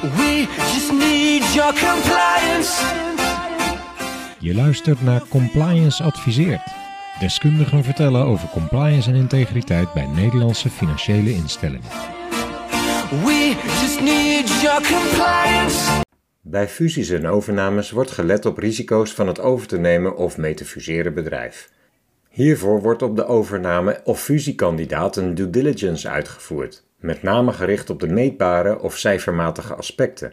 We just need your compliance. Je luistert naar Compliance Adviseert. Deskundigen vertellen over compliance en integriteit bij Nederlandse financiële instellingen. We just need your compliance. Bij fusies en overnames wordt gelet op risico's van het over te nemen of mee te fuseren bedrijf. Hiervoor wordt op de overname of fusiekandidaat een due diligence uitgevoerd, met name gericht op de meetbare of cijfermatige aspecten.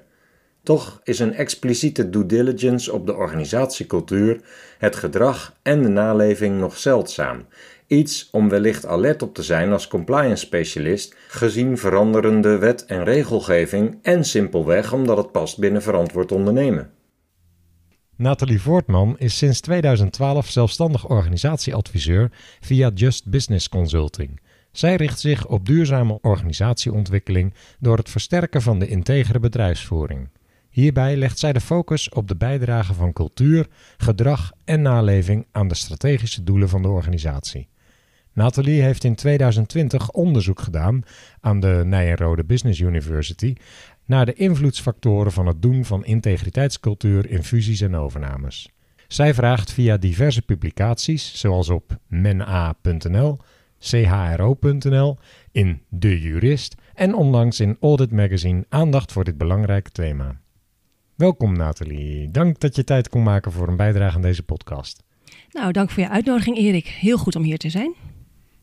Toch is een expliciete due diligence op de organisatiecultuur, het gedrag en de naleving nog zeldzaam. Iets om wellicht alert op te zijn als compliance specialist, gezien veranderende wet en regelgeving en simpelweg omdat het past binnen verantwoord ondernemen. Nathalie Voortman is sinds 2012 zelfstandig organisatieadviseur via Just Business Consulting. Zij richt zich op duurzame organisatieontwikkeling door het versterken van de integere bedrijfsvoering. Hierbij legt zij de focus op de bijdrage van cultuur, gedrag en naleving aan de strategische doelen van de organisatie. Nathalie heeft in 2020 onderzoek gedaan aan de Nijenrode Business University naar de invloedsfactoren van het doen van integriteitscultuur in fusies en overnames. Zij vraagt via diverse publicaties, zoals op mena.nl, chro.nl, in De Jurist en onlangs in Audit Magazine aandacht voor dit belangrijke thema. Welkom Nathalie, dank dat je tijd kon maken voor een bijdrage aan deze podcast. Nou, dank voor je uitnodiging, Erik. Heel goed om hier te zijn.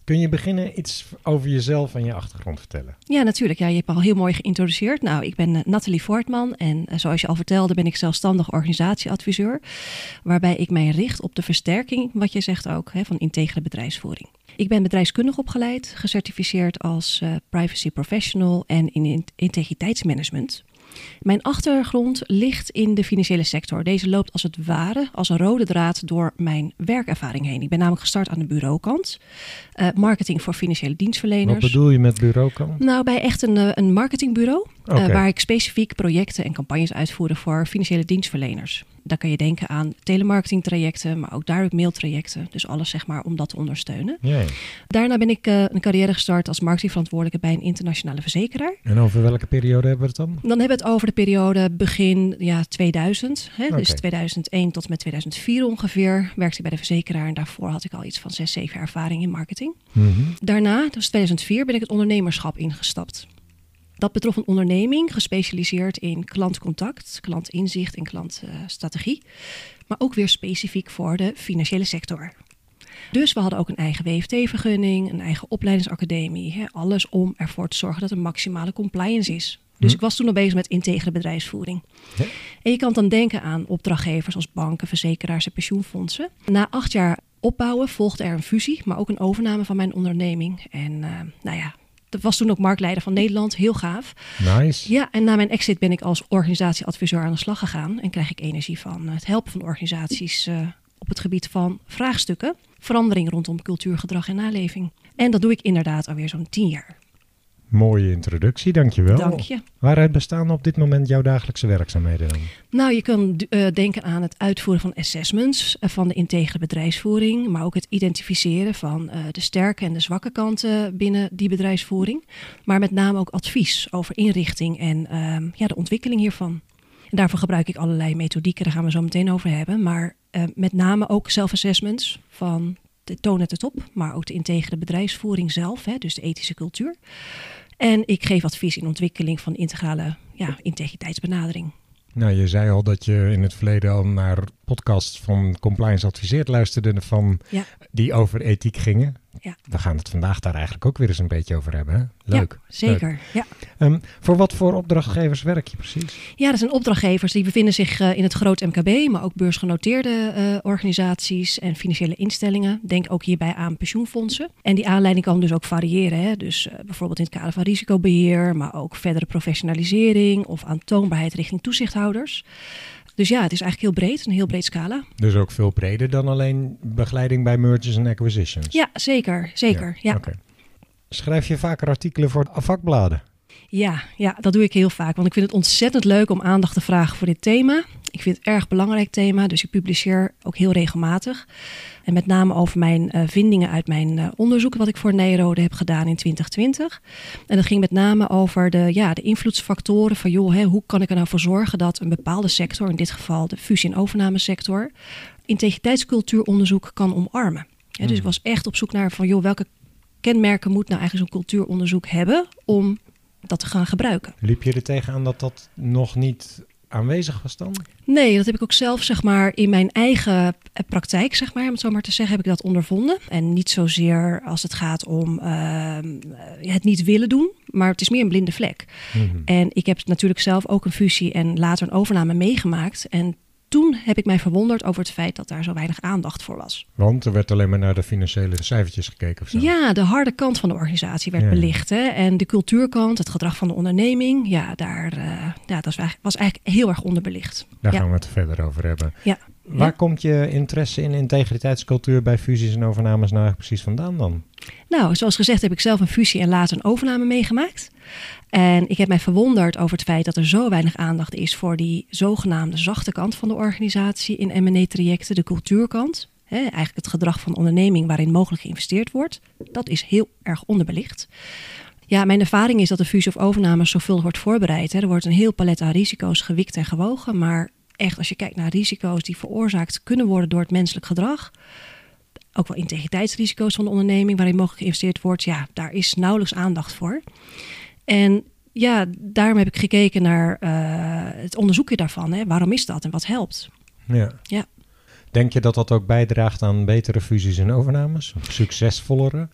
Kun je beginnen iets over jezelf en je achtergrond vertellen? Ja, natuurlijk. Ja, je hebt al heel mooi geïntroduceerd. Nou, ik ben uh, Nathalie Voortman en uh, zoals je al vertelde ben ik zelfstandig organisatieadviseur. Waarbij ik mij richt op de versterking, wat je zegt ook, hè, van integere bedrijfsvoering. Ik ben bedrijfskundig opgeleid, gecertificeerd als uh, privacy professional en in integriteitsmanagement. Mijn achtergrond ligt in de financiële sector. Deze loopt als het ware als een rode draad door mijn werkervaring heen. Ik ben namelijk gestart aan de bureaukant. Uh, marketing voor financiële dienstverleners. Wat bedoel je met bureaukant? Nou, bij echt een, een marketingbureau. Okay. Uh, waar ik specifiek projecten en campagnes uitvoerde voor financiële dienstverleners. Daar kan je denken aan telemarketingtrajecten, maar ook direct mailtrajecten. Dus alles zeg maar om dat te ondersteunen. Daarna ben ik uh, een carrière gestart als marketingverantwoordelijke bij een internationale verzekeraar. En over welke periode hebben we het dan? Dan hebben we het over de periode begin ja, 2000. Hè, okay. Dus 2001 tot met 2004 ongeveer werkte ik bij de verzekeraar. En daarvoor had ik al iets van 6, 7 jaar ervaring in marketing. Mm -hmm. Daarna, dus 2004, ben ik het ondernemerschap ingestapt. Dat betrof een onderneming gespecialiseerd in klantcontact, klantinzicht en klantstrategie. maar ook weer specifiek voor de financiële sector. Dus we hadden ook een eigen WFT-vergunning, een eigen opleidingsacademie. Hè, alles om ervoor te zorgen dat er maximale compliance is. Dus Hm. ik was toen al bezig met integere bedrijfsvoering. Ja. En je kan dan denken aan opdrachtgevers als banken, verzekeraars en pensioenfondsen. Na acht jaar opbouwen volgde er een fusie, maar ook een overname van mijn onderneming. En uh, nou ja, dat was toen ook marktleider van Nederland. Heel gaaf. Nice. Ja, en na mijn exit ben ik als organisatieadviseur aan de slag gegaan. En krijg ik energie van het helpen van organisaties uh, op het gebied van vraagstukken. Verandering rondom cultuur, gedrag en naleving. En dat doe ik inderdaad alweer zo'n tien jaar. Mooie introductie, dankjewel. Dank je. Waaruit bestaan op dit moment jouw dagelijkse werkzaamheden dan? Nou, je kan uh, denken aan het uitvoeren van assessments uh, van de integere bedrijfsvoering, maar ook het identificeren van uh, de sterke en de zwakke kanten binnen die bedrijfsvoering. Maar met name ook advies over inrichting en ehm, ja, de ontwikkeling hiervan. En daarvoor gebruik ik allerlei methodieken, daar gaan we zo meteen over hebben. Maar met name ook self-assessments van de toon het het op, maar ook de integere bedrijfsvoering zelf, hè, dus de ethische cultuur. En ik geef advies in ontwikkeling van integrale ja, integriteitsbenadering. Nou, je zei al dat je in het verleden al naar podcasts van Compliance Adviseert luisterde van ja. die over ethiek gingen. Ja. We gaan het vandaag daar eigenlijk ook weer eens een beetje over hebben. Hè? Leuk. Ja, zeker. Leuk. Ja. Um, voor wat voor opdrachtgevers werk je precies? Ja, dat zijn opdrachtgevers die bevinden zich uh, in het groot MKB, maar ook beursgenoteerde uh, organisaties en financiële instellingen. Denk ook hierbij aan pensioenfondsen. En die aanleiding kan dus ook variëren. Hè? Dus uh, bijvoorbeeld in het kader van risicobeheer, maar ook verdere professionalisering of aantoonbaarheid richting toezichthouders. Dus ja, het is eigenlijk heel breed, een heel breed scala. Dus ook veel breder dan alleen begeleiding bij mergers en acquisitions? Ja, zeker. zeker ja. ja. Okay. Schrijf je vaker artikelen voor vakbladen? Ja, ja, dat doe ik heel vaak. Want ik vind het ontzettend leuk om aandacht te vragen voor dit thema. Ik vind het een erg belangrijk thema, dus ik publiceer ook heel regelmatig. En met name over mijn uh, vindingen uit mijn uh, onderzoek wat ik voor Nijrode heb gedaan in 2020. En dat ging met name over de, ja, de invloedsfactoren van joh, hè, hoe kan ik er nou voor zorgen dat een bepaalde sector, in dit geval de fusie- en overnamesector, integriteitscultuuronderzoek kan omarmen. Ja, dus ik was echt op zoek naar van joh, welke kenmerken moet nou eigenlijk zo'n cultuuronderzoek hebben om dat te gaan gebruiken. Liep je er tegenaan dat dat nog niet aanwezig was dan? Nee, dat heb ik ook zelf zeg maar in mijn eigen praktijk, zeg maar, om het zo maar te zeggen, heb ik dat ondervonden. En niet zozeer als het gaat om uh, het niet willen doen, maar het is meer een blinde vlek. Mm -hmm. En ik heb natuurlijk zelf ook een fusie en later een overname meegemaakt. En toen heb ik mij verwonderd over het feit dat daar zo weinig aandacht voor was. Want er werd alleen maar naar de financiële cijfertjes gekeken of zo? Ja, de harde kant van de organisatie werd ja. belicht. Hè? En de cultuurkant, het gedrag van de onderneming, ja, daar, uh, ja, dat was eigenlijk, was eigenlijk heel erg onderbelicht. Daar ja. gaan we het verder over hebben. Ja. Waar komt je interesse in integriteitscultuur bij fusies en overnames nou precies vandaan dan? Nou, zoals gezegd heb ik zelf een fusie en later een overname meegemaakt. En ik heb mij verwonderd over het feit dat er zo weinig aandacht is voor die zogenaamde zachte kant van de organisatie in M&A-trajecten, de cultuurkant. Eigenlijk het gedrag van onderneming waarin mogelijk geïnvesteerd wordt. Dat is heel erg onderbelicht. Ja, mijn ervaring is dat de fusie of overname zoveel wordt voorbereid. Er wordt een heel palet aan risico's gewikt en gewogen. Maar echt, als je kijkt naar risico's die veroorzaakt kunnen worden door het menselijk gedrag. Ook wel integriteitsrisico's van de onderneming waarin mogelijk geïnvesteerd wordt. Ja, daar is nauwelijks aandacht voor. En ja, daarom heb ik gekeken naar uh, het onderzoekje daarvan. Hè. Waarom is dat en wat helpt? Ja. ja. Denk je dat dat ook bijdraagt aan betere fusies en overnames? Succesvollere?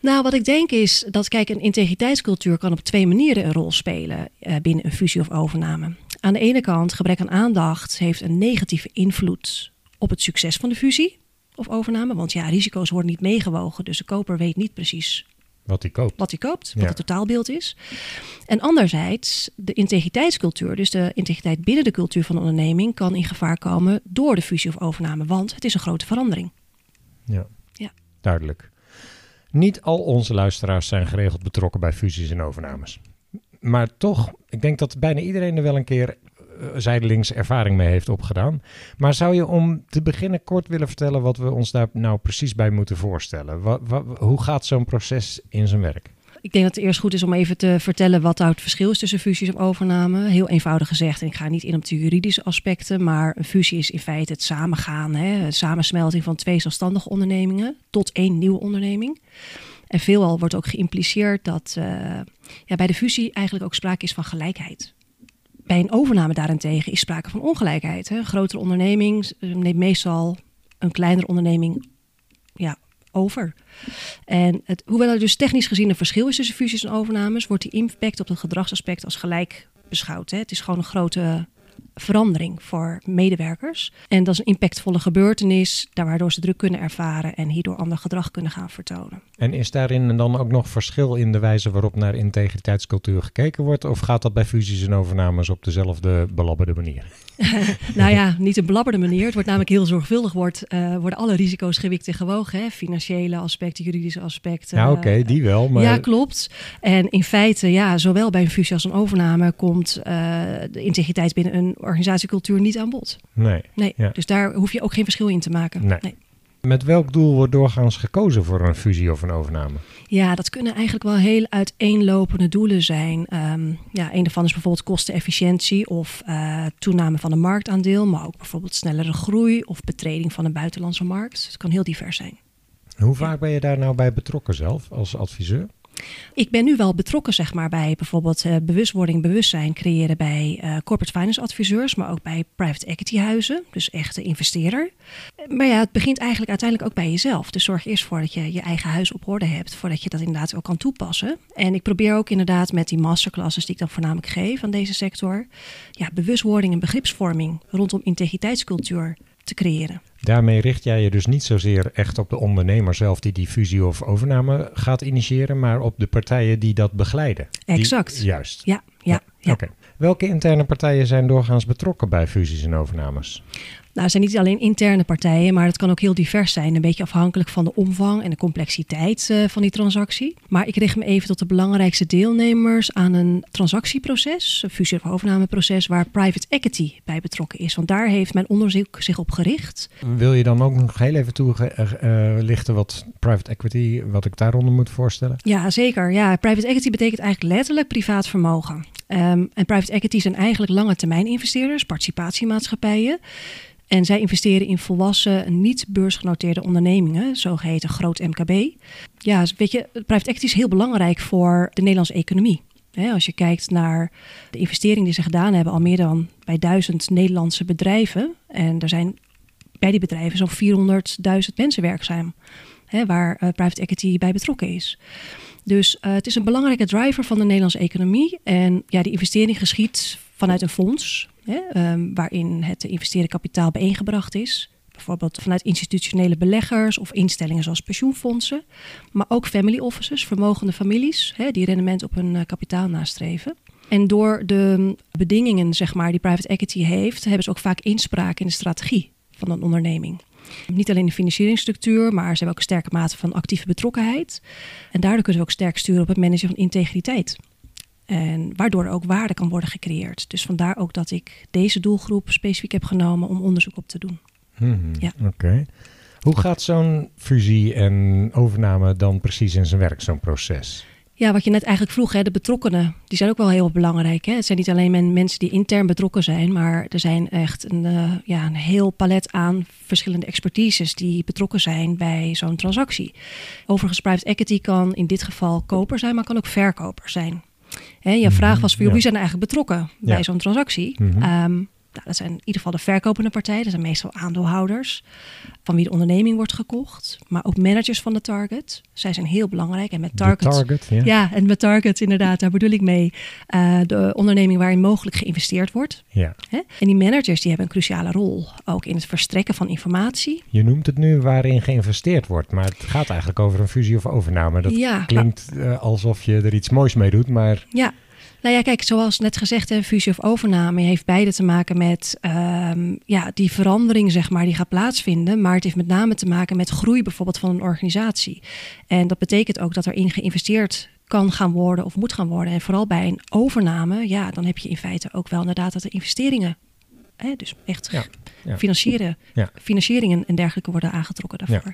Nou, wat ik denk is dat, kijk, een integriteitscultuur kan op twee manieren een rol spelen uh, binnen een fusie of overname. Aan de ene kant, gebrek aan aandacht heeft een negatieve invloed op het succes van de fusie of overname. Want ja, risico's worden niet meegewogen, dus de koper weet niet precies wat hij koopt. Wat hij koopt, wat ja. het totaalbeeld is. En anderzijds, de integriteitscultuur, dus de integriteit binnen de cultuur van de onderneming, kan in gevaar komen door de fusie of overname, want het is een grote verandering. Ja, ja. duidelijk. Niet al onze luisteraars zijn geregeld betrokken bij fusies en overnames. Maar toch, ik denk dat bijna iedereen er wel een keer zijdelings ervaring mee heeft opgedaan. Maar zou je om te beginnen kort willen vertellen wat we ons daar nou precies bij moeten voorstellen? Wat, hoe gaat zo'n proces in zijn werk? Ik denk dat het eerst goed is om even te vertellen wat nou het verschil is tussen fusies en overname. Heel eenvoudig gezegd, ik ga niet in op de juridische aspecten, maar een fusie is in feite het samengaan, hè, het samensmelting van twee zelfstandige ondernemingen tot één nieuwe onderneming. En veelal wordt ook geïmpliceerd dat uh, ja, bij de fusie eigenlijk ook sprake is van gelijkheid. Bij een overname daarentegen is sprake van ongelijkheid. Hè. Een grotere onderneming neemt meestal een kleinere onderneming ja, over. En het, hoewel er dus technisch gezien een verschil is tussen fusies en overnames, wordt die impact op het gedragsaspect als gelijk beschouwd. Hè. Het is gewoon een grote verandering voor medewerkers. En dat is een impactvolle gebeurtenis, waardoor ze druk kunnen ervaren en hierdoor ander gedrag kunnen gaan vertonen. En is daarin dan ook nog verschil in de wijze waarop naar integriteitscultuur gekeken wordt? Of gaat dat bij fusies en overnames op dezelfde belabberde manier? nou ja, niet een belabberde manier. Het wordt namelijk heel zorgvuldig, wordt, uh, worden alle risico's gewikt en gewogen. Hè? Financiële aspecten, juridische aspecten. Ja, oké, okay, die wel. Maar... Ja, klopt. En in feite, ja, zowel bij een fusie als een overname komt uh, de integriteit binnen een organisatiecultuur niet aan bod. Nee. nee. Ja. Dus daar hoef je ook geen verschil in te maken. Nee. nee. Met welk doel wordt doorgaans gekozen voor een fusie of een overname? Ja, dat kunnen eigenlijk wel heel uiteenlopende doelen zijn. Um, ja, een daarvan is bijvoorbeeld kostenefficiëntie of uh, toename van een marktaandeel, maar ook bijvoorbeeld snellere groei of betreding van een buitenlandse markt. Het kan heel divers zijn. Hoe vaak ja. ben je daar nou bij betrokken zelf als adviseur? Ik ben nu wel betrokken zeg maar, bij bijvoorbeeld uh, bewustwording, bewustzijn creëren bij uh, corporate finance adviseurs, maar ook bij private equity huizen, dus echte investeerder. Maar ja, het begint eigenlijk uiteindelijk ook bij jezelf. Dus zorg eerst voor dat je je eigen huis op orde hebt, voordat je dat inderdaad ook kan toepassen. En ik probeer ook inderdaad met die masterclasses die ik dan voornamelijk geef aan deze sector, ja, bewustwording en begripsvorming rondom integriteitscultuur te creëren. Daarmee richt jij je dus niet zozeer echt op de ondernemer zelf die die fusie of overname gaat initiëren, maar op de partijen die dat begeleiden. Exact. Die, juist. Ja, ja. ja. Oké. Okay. Welke interne partijen zijn doorgaans betrokken bij fusies en overnames? Nou, het zijn niet alleen interne partijen, maar het kan ook heel divers zijn. Een beetje afhankelijk van de omvang en de complexiteit uh, van die transactie. Maar ik richt me even tot de belangrijkste deelnemers aan een transactieproces, een fusie- of overnameproces, waar private equity bij betrokken is. Want daar heeft mijn onderzoek zich op gericht. Wil je dan ook nog heel even toelichten uh, wat private equity, wat ik daaronder moet voorstellen? Ja, zeker. Ja, private equity betekent eigenlijk letterlijk privaat vermogen. Um, en private equity zijn eigenlijk lange termijn investeerders, participatiemaatschappijen. En zij investeren in volwassen, niet beursgenoteerde ondernemingen, zogeheten groot MKB. Ja, weet je, private equity is heel belangrijk voor de Nederlandse economie. als je kijkt naar de investeringen die ze gedaan hebben, al meer dan bij duizend Nederlandse bedrijven. En er zijn bij die bedrijven zo'n 400.000 mensen werkzaam, waar uh, private equity bij betrokken is. Dus uh, het is een belangrijke driver van de Nederlandse economie. En ja, die investering geschiet vanuit een fonds, hè, um, waarin het investeren kapitaal bijeengebracht is. Bijvoorbeeld vanuit institutionele beleggers of instellingen zoals pensioenfondsen. Maar ook family offices, vermogende families, hè, die rendement op hun uh, kapitaal nastreven. En door de bedingingen zeg maar, die private equity heeft, hebben ze ook vaak inspraak in de strategie van een onderneming. Niet alleen de financieringsstructuur, maar ze hebben ook een sterke mate van actieve betrokkenheid. En daardoor kunnen we ook sterk sturen op het managen van integriteit. En waardoor er ook waarde kan worden gecreëerd. Dus vandaar ook dat ik deze doelgroep specifiek heb genomen om onderzoek op te doen. Hmm, ja. Oké. Hoe gaat zo'n fusie en overname dan precies in zijn werk, zo'n proces? Ja, wat je net eigenlijk vroeg, hè, de betrokkenen, die zijn ook wel heel belangrijk. Hè? Het zijn niet alleen mensen die intern betrokken zijn, maar er zijn echt een, uh, ja, een heel palet aan verschillende expertises die betrokken zijn bij zo'n transactie. Overigens, private equity kan in dit geval koper zijn, maar kan ook verkoper zijn. Hè, je vraag mhm, was, voor, wie zijn eigenlijk betrokken bij zo'n transactie? Mm nou, dat zijn in ieder geval de verkopende partijen. Dat zijn meestal aandeelhouders van wie de onderneming wordt gekocht. Maar ook managers van de target. Zij zijn heel belangrijk. En met target, target ja. ja. en met target inderdaad, daar bedoel ik mee. Uh, de onderneming waarin mogelijk geïnvesteerd wordt. Ja. Hè? En die managers die hebben een cruciale rol. Ook in het verstrekken van informatie. Je noemt het nu waarin geïnvesteerd wordt. Maar het gaat eigenlijk over een fusie of overname. Dat ja, klinkt uh, alsof je er iets moois mee doet. Maar ja, nou ja, kijk, zoals net gezegd, een fusie of overname heeft beide te maken met um, ja, die verandering, zeg maar, die gaat plaatsvinden. Maar het heeft met name te maken met groei bijvoorbeeld van een organisatie. En dat betekent ook dat erin geïnvesteerd kan gaan worden of moet gaan worden. En vooral bij een overname, ja, dan heb je in feite ook wel inderdaad dat er investeringen, hè, dus echt ja ja. financieren, ja. financieringen en dergelijke worden aangetrokken daarvoor.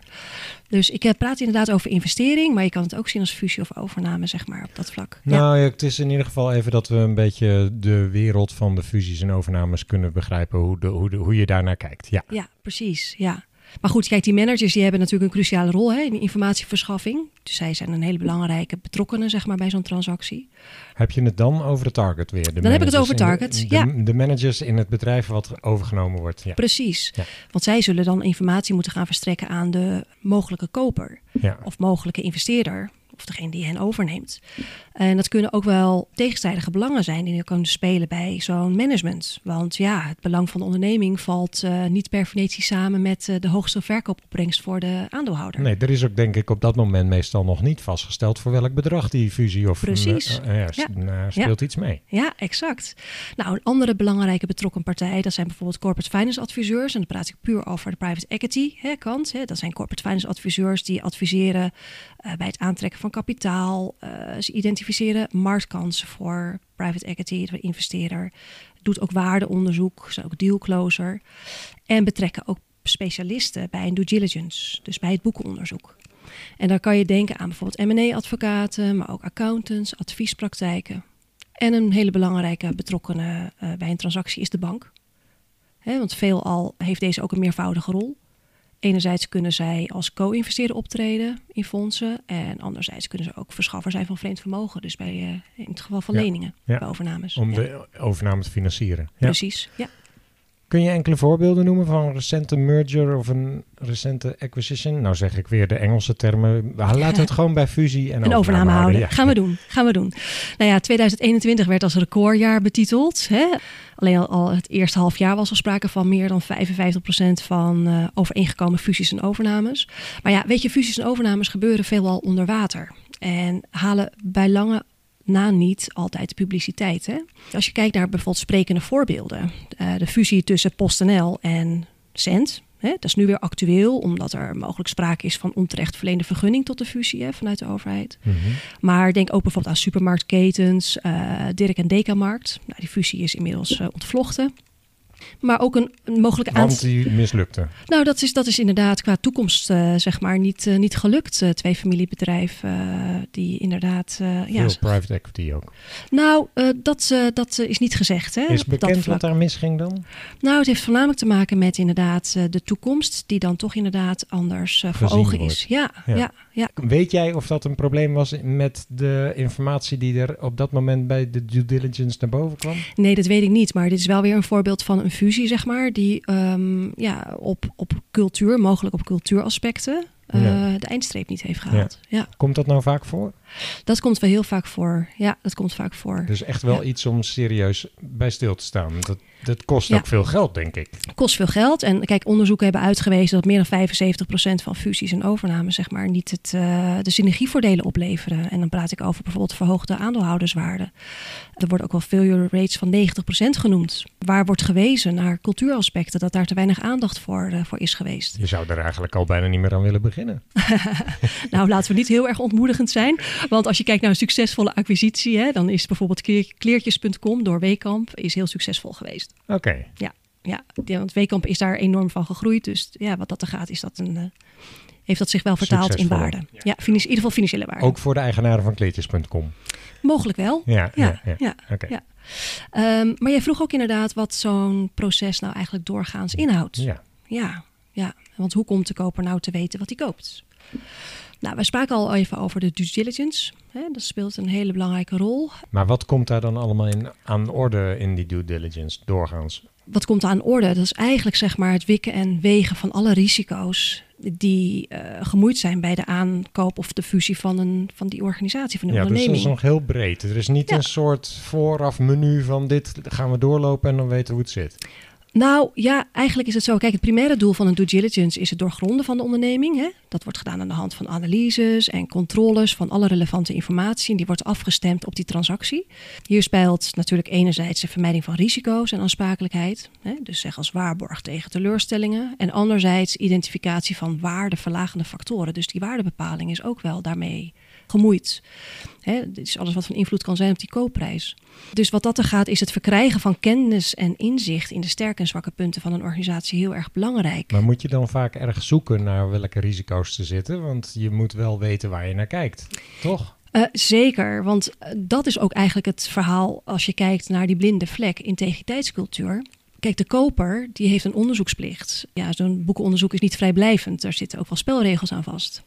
Dus ik eh, praat inderdaad over investering, maar je kan het ook zien als fusie of overname, zeg maar, op dat vlak. Nou, ja. het is in ieder geval even dat we een beetje de wereld van de fusies en overnames kunnen begrijpen, hoe, de, hoe, de, hoe je daarnaar kijkt. Ja, ja precies. Ja. Maar goed, kijk, die managers die hebben natuurlijk een cruciale rol hè, in informatieverschaffing. Dus zij zijn een hele belangrijke betrokkenen zeg maar, bij zo'n transactie. Heb je het dan over de target weer? De dan heb ik het over target, de, ja. De, managers in het bedrijf wat overgenomen wordt. Ja. Precies, want zij zullen dan informatie moeten gaan verstrekken aan de mogelijke koper ja. of mogelijke investeerder of degene die hen overneemt. En dat kunnen ook wel tegenstrijdige belangen zijn die er kunnen spelen bij zo'n management. Want ja, het belang van de onderneming valt uh, niet per definitie samen met uh, de hoogste verkoopopbrengst voor de aandeelhouder. Nee, er is ook denk ik op dat moment meestal nog niet vastgesteld voor welk bedrag die fusie of Precies. Uh, ja, ja. speelt ja. iets mee. Ja, exact. Nou, een andere belangrijke betrokken partij, dat zijn bijvoorbeeld corporate finance adviseurs. En dan praat ik puur over de private equity hè, kant. Hè. Dat zijn corporate finance adviseurs die adviseren bij het aantrekken van kapitaal. ze identificeren marktkansen voor private equity, de investeerder. Doet ook waardeonderzoek, is ook dealcloser. En betrekken ook specialisten bij een due diligence, dus bij het boekenonderzoek. En dan kan je denken aan bijvoorbeeld M&A-advocaten, maar ook accountants, adviespraktijken. En een hele belangrijke betrokkenen uh, bij een transactie is de bank. Want veelal heeft deze ook een meervoudige rol. Enerzijds kunnen zij als co-investeerder optreden in fondsen. En anderzijds kunnen ze ook verschaffer zijn van vreemd vermogen. Dus bij, uh, in het geval van ja, leningen, ja. bij overnames. Om Ja. de overname te financieren. Ja. Precies, ja. Kun je enkele voorbeelden noemen van een recente merger of een recente acquisition? Nou zeg ik weer de Engelse termen. Laten we het gewoon bij fusie en Een overname houden. Ja. Gaan we doen. Gaan we doen. Nou ja, 2021 werd als recordjaar betiteld. Hè? Alleen al, het eerste half jaar was er sprake van meer dan 55% van uh, overeengekomen fusies en overnames. Maar ja, weet je, fusies en overnames gebeuren veelal onder water. En halen bij lange na niet altijd de publiciteit. Hè? Als je kijkt naar bijvoorbeeld sprekende voorbeelden. Uh, de fusie tussen PostNL en cent. Hè? Dat is nu weer actueel, omdat er mogelijk sprake is van onterecht verleende vergunning tot de fusie hè, vanuit de overheid. Mhm. Maar denk ook bijvoorbeeld aan supermarktketens, eh Dirk en Dekamarkt. Nou, die fusie is inmiddels eh, ontvlochten. Maar ook een, een mogelijke Want die mislukte. Nou, dat is, dat is inderdaad qua toekomst eh, zeg maar niet, eh, niet gelukt. Eh, twee familiebedrijven eh, die inderdaad... eh, ja, Veel private equity ook. nou, dat, dat is niet gezegd. Hè, Is dat bekend vlak. wat daar misging dan? Nou, het heeft voornamelijk te maken met inderdaad de toekomst, die dan toch inderdaad anders voor ogen wordt. is. Ja, Ja. ja. Ja, Weet jij of dat een probleem was met de informatie die er op dat moment bij de due diligence naar boven kwam? Nee, dat weet ik niet. Maar dit is wel weer een voorbeeld van een fusie, zeg maar, die ehm, ja, op, op cultuur, mogelijk op cultuuraspecten, eh, Ja. de eindstreep niet heeft gehaald. Ja. Komt dat nou vaak voor? Dat komt wel heel vaak voor. Ja, dat komt vaak voor. Dus echt wel Ja. iets om serieus bij stil te staan. Dat, dat kost Ja. ook veel geld, denk ik. kost veel geld. En kijk, onderzoeken hebben uitgewezen dat meer dan 75% van fusies en overnames zeg maar, niet het, eh, de synergievoordelen opleveren. En dan praat ik over bijvoorbeeld verhoogde aandeelhouderswaarde. Er wordt ook wel failure rates van 90% genoemd. Waar wordt gewezen naar cultuuraspecten, dat daar te weinig aandacht voor, eh, voor is geweest. Je zou er eigenlijk al bijna niet meer aan willen beginnen. Nou, laten we niet heel erg ontmoedigend zijn. Want als je kijkt naar een succesvolle acquisitie, hè, dan is bijvoorbeeld kleer- kleertjes.com door Weekamp is heel succesvol geweest. Oké, Ja, die- want Weekamp is daar enorm van gegroeid. Dus ja, wat dat er gaat, is dat een, eh, heeft dat zich wel vertaald in waarde. Ja, finan- in ieder geval financiële waarde. ook voor de eigenaren van kleedjes.com. Mogelijk wel. Ja, ja, Ja, ja. ja, Oké. ja. Ehm, maar jij vroeg ook inderdaad wat zo'n proces nou eigenlijk doorgaans inhoudt. Ja. Ja, ja. Want hoe komt de koper nou te weten wat hij koopt? Nou, we spraken al even over de due diligence. Hè, dat speelt een hele belangrijke rol. Maar wat komt daar dan allemaal in, aan orde in die due diligence doorgaans? Wat komt aan orde? Dat is eigenlijk zeg maar het wikken en wegen van alle risico's die eh, gemoeid zijn bij de aankoop of de fusie van, een, van die organisatie, van die Ja, dus dat onderneming. is nog heel breed. Er is niet Ja. een soort vooraf menu van dit gaan we doorlopen en dan weten we hoe het zit. Nou ja, eigenlijk is het zo. Kijk, het primaire doel van een due diligence is het doorgronden van de onderneming. Hè? Dat wordt gedaan aan de hand van analyses en controles van alle relevante informatie. En die wordt afgestemd op die transactie. Hier speelt natuurlijk enerzijds de vermijding van risico's en aansprakelijkheid. Hè? Dus zeg als waarborg tegen teleurstellingen. En anderzijds identificatie van waardeverlagende factoren. Dus die waardebepaling is ook wel daarmee gemoeid. Hè, dit is alles wat van invloed kan zijn op die koopprijs. Dus wat dat er gaat, is het verkrijgen van kennis en inzicht in de sterke en zwakke punten van een organisatie heel erg belangrijk. Maar moet je dan vaak erg zoeken naar welke risico's er zitten? Want je moet wel weten waar je naar kijkt, toch? Eh, zeker, want eh, dat is ook eigenlijk het verhaal als je kijkt naar die blinde vlek integriteitscultuur. Kijk, de koper die heeft een onderzoeksplicht. Ja, zo'n boekenonderzoek is niet vrijblijvend. Er zitten ook wel spelregels aan vast.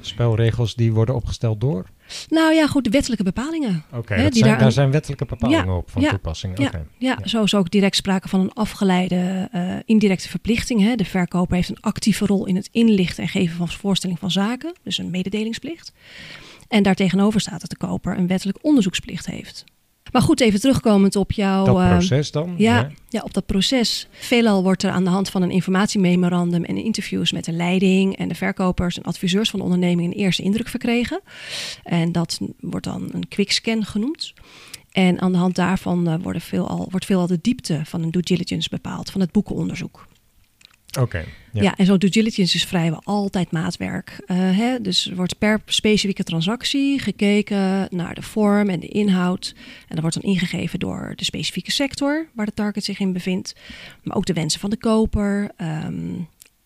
Spelregels die worden opgesteld door? Nou ja, goed, de wettelijke bepalingen. Oké, daar daar aan- zijn wettelijke bepalingen Ja, op van ja, toepassing. Ja, Oké. ja, zo is ook direct sprake van een afgeleide eh, indirecte verplichting. Hè. De verkoper heeft een actieve rol in het inlichten en geven van voorstelling van zaken, dus een mededelingsplicht. En daartegenover staat dat de koper een wettelijk onderzoeksplicht heeft. Maar goed, even terugkomend op jouw. Dat eh, proces dan? ja, ja, op dat proces. Veelal wordt er aan de hand van een informatiememorandum en interviews met de leiding en de verkopers en adviseurs van de onderneming een eerste indruk verkregen. En dat wordt dan een quickscan genoemd. En aan de hand daarvan eh, worden veelal, wordt veelal de diepte van een due diligence bepaald, van het boekenonderzoek. Oké. Ja. ja. en zo'n due diligence is vrijwel altijd maatwerk. Eh, hè? Dus er wordt per specifieke transactie gekeken naar de vorm en de inhoud. En dat wordt dan ingegeven door de specifieke sector waar de target zich in bevindt. Maar ook de wensen van de koper. ehm,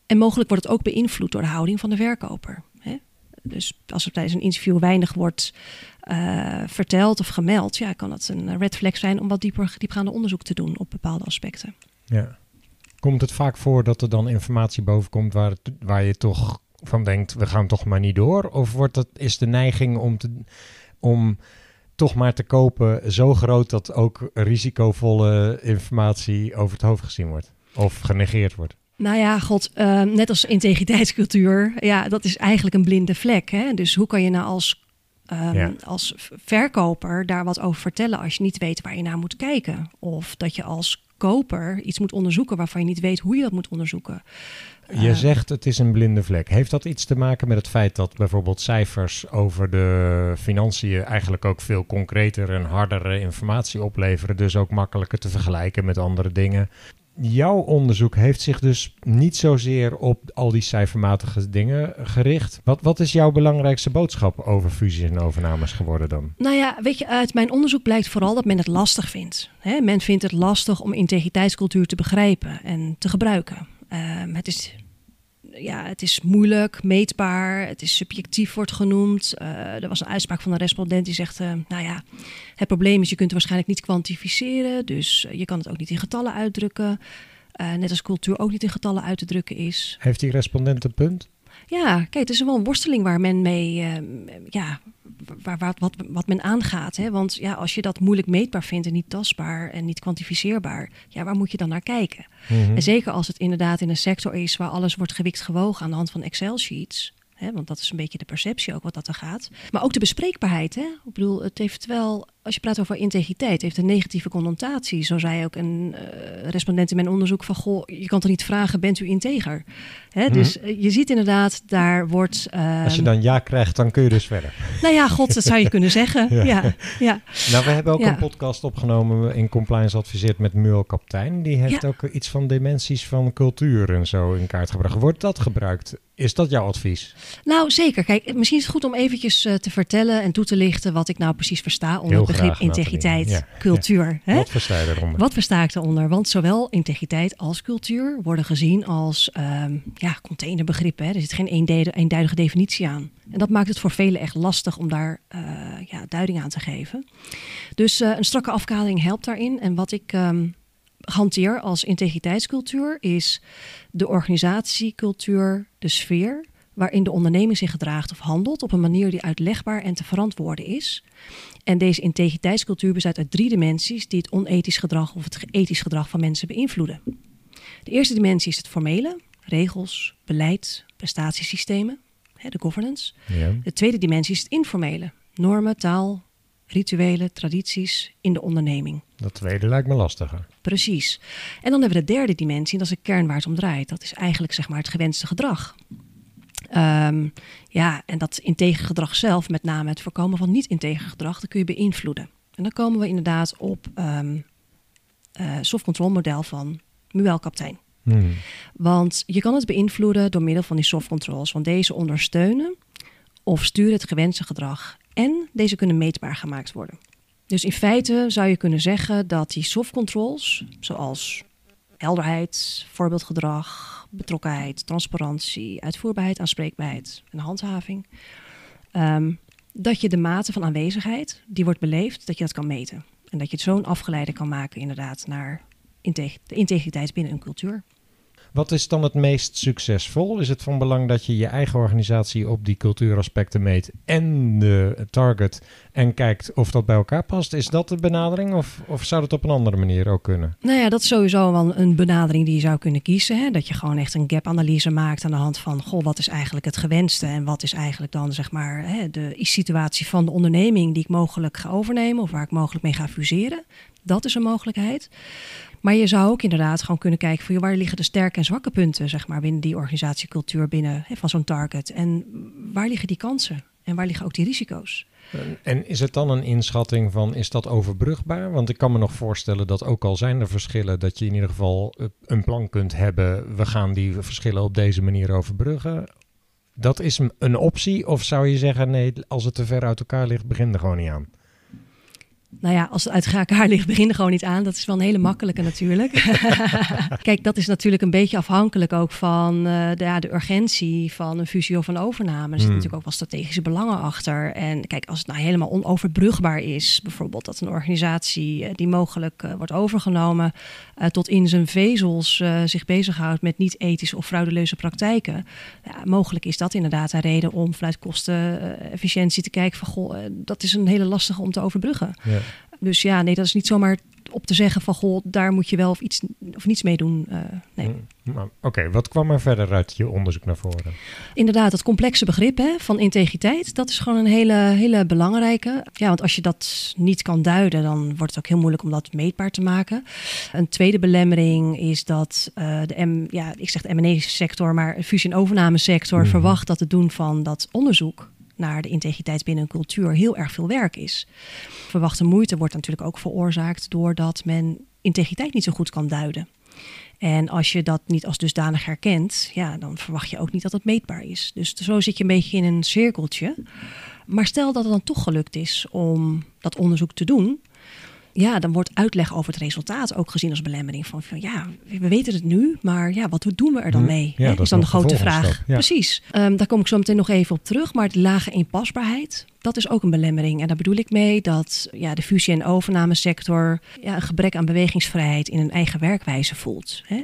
en mogelijk wordt het ook beïnvloed door de houding van de verkoper. Hè? Dus als er tijdens een interview weinig wordt eh, verteld of gemeld, ja, kan dat een red flag zijn om wat dieper, diepgaande onderzoek te doen op bepaalde aspecten. Ja. Komt het vaak voor dat er dan informatie bovenkomt waar, het- waar je toch van denkt, we gaan toch maar niet door? Of wordt dat, is de neiging om, te, om toch maar te kopen zo groot dat ook risicovolle informatie over het hoofd gezien wordt? Of genegeerd wordt? Nou ja, god, eh, net als integriteitscultuur, ja, dat is eigenlijk een blinde vlek. Hè? Dus hoe kan je nou als, ehm, Ja. als verkoper daar wat over vertellen als je niet weet waar je naar moet kijken? Of dat je als koper iets moet onderzoeken waarvan je niet weet hoe je dat moet onderzoeken. Je Eh, zegt het is een blinde vlek. Heeft dat iets te maken met het feit dat bijvoorbeeld cijfers over de financiën eigenlijk ook veel concreter en hardere informatie opleveren, dus ook makkelijker te vergelijken met andere dingen? Jouw onderzoek heeft zich dus niet zozeer op al die cijfermatige dingen gericht. Wat, wat is jouw belangrijkste boodschap over fusies en overnames geworden dan? Nou ja, weet je, uit mijn onderzoek blijkt vooral dat men het lastig vindt. Men vindt het lastig om integriteitscultuur te begrijpen en te gebruiken. Ehm, het is ja, het is moeilijk, meetbaar, het is subjectief wordt genoemd. Uh, er was een uitspraak van een respondent die zegt, uh, nou ja, het probleem is je kunt het waarschijnlijk niet kwantificeren, dus je kan het ook niet in getallen uitdrukken. Net als cultuur ook niet in getallen uit te drukken is. Heeft die respondent een punt? Ja, kijk, het is wel een worsteling waar men mee, ja, waar, waar, wat, wat men aangaat. Hè? Want ja, als je dat moeilijk meetbaar vindt en niet tastbaar en niet kwantificeerbaar, ja, waar moet je dan naar kijken? Mhm. En zeker als het inderdaad in een sector is waar alles wordt gewikt gewogen aan de hand van Excel-sheets. Hè, want dat is een beetje de perceptie ook wat dat er gaat. Maar ook de bespreekbaarheid. Hè? Ik bedoel, het heeft wel, als je praat over integriteit, heeft een negatieve connotatie. Zo zei ook een uh, respondent in mijn onderzoek van, goh, je kan toch niet vragen, bent u integer? Hè? Mhm. Dus uh, je ziet inderdaad, daar wordt... Uh, Als je dan ja krijgt, dan kun je dus verder. Nou ja, god, dat zou je kunnen zeggen. ja. Ja, ja. Nou, we hebben ook Ja. een podcast opgenomen in Compliance Adviseert met Muel Kaptein. Die heeft Ja. ook iets van dimensies van cultuur en zo in kaart gebracht. Wordt dat gebruikt? Is dat jouw advies? Nou, zeker. Kijk, misschien is het goed om eventjes eh, te vertellen en toe te lichten wat ik nou precies versta onder begrip integriteit, Ja, cultuur. Hè? Wat versta je? Wat versta ik daaronder? Want zowel integriteit als cultuur worden gezien als ehm, ja, containerbegrippen. Hè? Er zit geen eenduidige definitie aan. En dat maakt het voor velen echt lastig om daar eh, ja, duiding aan te geven. Dus eh, een strakke afkadering helpt daarin. En wat ik ehm, hanteer als integriteitscultuur is de organisatiecultuur, de sfeer waarin de onderneming zich gedraagt of handelt op een manier die uitlegbaar en te verantwoorden is. En deze integriteitscultuur bestaat uit drie dimensies die het onethisch gedrag of het ethisch gedrag van mensen beïnvloeden. De eerste dimensie is het formele, regels, beleid, prestatiesystemen, de governance. Ja. De tweede dimensie is het informele, normen, taal, rituelen, tradities in de onderneming. Dat tweede lijkt me lastiger. Precies. En dan hebben we de derde dimensie, en dat is de kern waar het om draait. Dat is eigenlijk zeg maar het gewenste gedrag. Ehm, ja, en dat integer gedrag zelf, met name het voorkomen van niet-integer gedrag, dat kun je beïnvloeden. En dan komen we inderdaad op ehm eh soft control model van Muel Kaptein. Hmm. Want je kan het beïnvloeden door middel van die soft controls. Want deze ondersteunen of sturen het gewenste gedrag. En deze kunnen meetbaar gemaakt worden. Dus in feite zou je kunnen zeggen dat die soft controls, zoals helderheid, voorbeeldgedrag, betrokkenheid, transparantie, uitvoerbaarheid, aanspreekbaarheid en handhaving, ehm, dat je de mate van aanwezigheid die wordt beleefd, dat je dat kan meten. En dat je het zo'n afgeleide kan maken inderdaad naar de integriteit binnen een cultuur. Wat is dan het meest succesvol? Is het van belang dat je je eigen organisatie op die cultuuraspecten meet en de target en kijkt of dat bij elkaar past? Is dat de benadering of, of zou dat op een andere manier ook kunnen? Nou ja, dat is sowieso wel een benadering die je zou kunnen kiezen. Hè? Dat je gewoon echt een gap-analyse maakt aan de hand van... goh, wat is eigenlijk het gewenste en wat is eigenlijk dan zeg maar hè, de situatie van de onderneming... die ik mogelijk ga overnemen of waar ik mogelijk mee ga fuseren. Dat is een mogelijkheid. Maar je zou ook inderdaad gewoon kunnen kijken... Voor, waar liggen de sterke en zwakke punten zeg maar, binnen die organisatiecultuur... binnen hè, van zo'n target en waar liggen die kansen en waar liggen ook die risico's? En- is het dan een inschatting van, is dat overbrugbaar? Want ik kan me nog voorstellen dat ook al zijn er verschillen, dat je in ieder geval eh, een plan kunt hebben, we gaan die verschillen op deze manier overbruggen. Dat is een optie of zou je zeggen, nee, als het te ver uit elkaar ligt, begin er gewoon niet aan? Nou ja, als het uit elkaar ligt, begin er gewoon niet aan. Dat is wel een hele makkelijke natuurlijk. Kijk, dat is natuurlijk een beetje afhankelijk ook van eh, de, ja, de urgentie van een fusie of een overname. Er zitten Hmm. natuurlijk ook wel strategische belangen achter. En kijk, als het nou helemaal onoverbrugbaar is, bijvoorbeeld dat een organisatie eh, die mogelijk eh, wordt overgenomen, eh, tot in zijn vezels eh, zich bezighoudt met niet-ethische of fraudeleuze praktijken. Ja, mogelijk is dat inderdaad een reden om vanuit kostenefficiëntie te kijken van, goh, eh, dat is een hele lastige om te overbruggen. Ja. Dus ja, nee, dat is niet zomaar op te zeggen van goh, daar moet je wel of iets of niets mee doen. Eh, nee. Hm, maar Oké, wat kwam er verder uit je onderzoek naar voren? Inderdaad, het complexe begrip hè, van integriteit, dat is gewoon een hele, hele belangrijke. Ja, want als je dat niet kan duiden, dan wordt het ook heel moeilijk om dat meetbaar te maken. Een tweede belemmering is dat eh, de M, ja, ik zeg de M&A-sector, maar de fusie- en overnamesector Mhm. verwacht dat het doen van dat onderzoek naar de integriteit binnen een cultuur heel erg veel werk is. Verwachte moeite wordt natuurlijk ook veroorzaakt doordat men integriteit niet zo goed kan duiden. En als je dat niet als dusdanig herkent, ja, dan verwacht je ook niet dat het meetbaar is. Dus zo zit je een beetje in een cirkeltje. Maar stel dat het dan toch gelukt is om dat onderzoek te doen, ja, dan wordt uitleg over het resultaat ook gezien als belemmering. Van, van ja, we weten het nu, maar ja, wat doen we er dan Hm, mee? ja, hè? dat is dan de grote vraag. ja. Precies. Ehm, daar kom ik zo meteen nog even op terug. Maar de lage inpasbaarheid, dat is ook een belemmering. En daar bedoel ik mee dat ja, de fusie- en overnamesector ja, een gebrek aan bewegingsvrijheid in een eigen werkwijze voelt. Hè?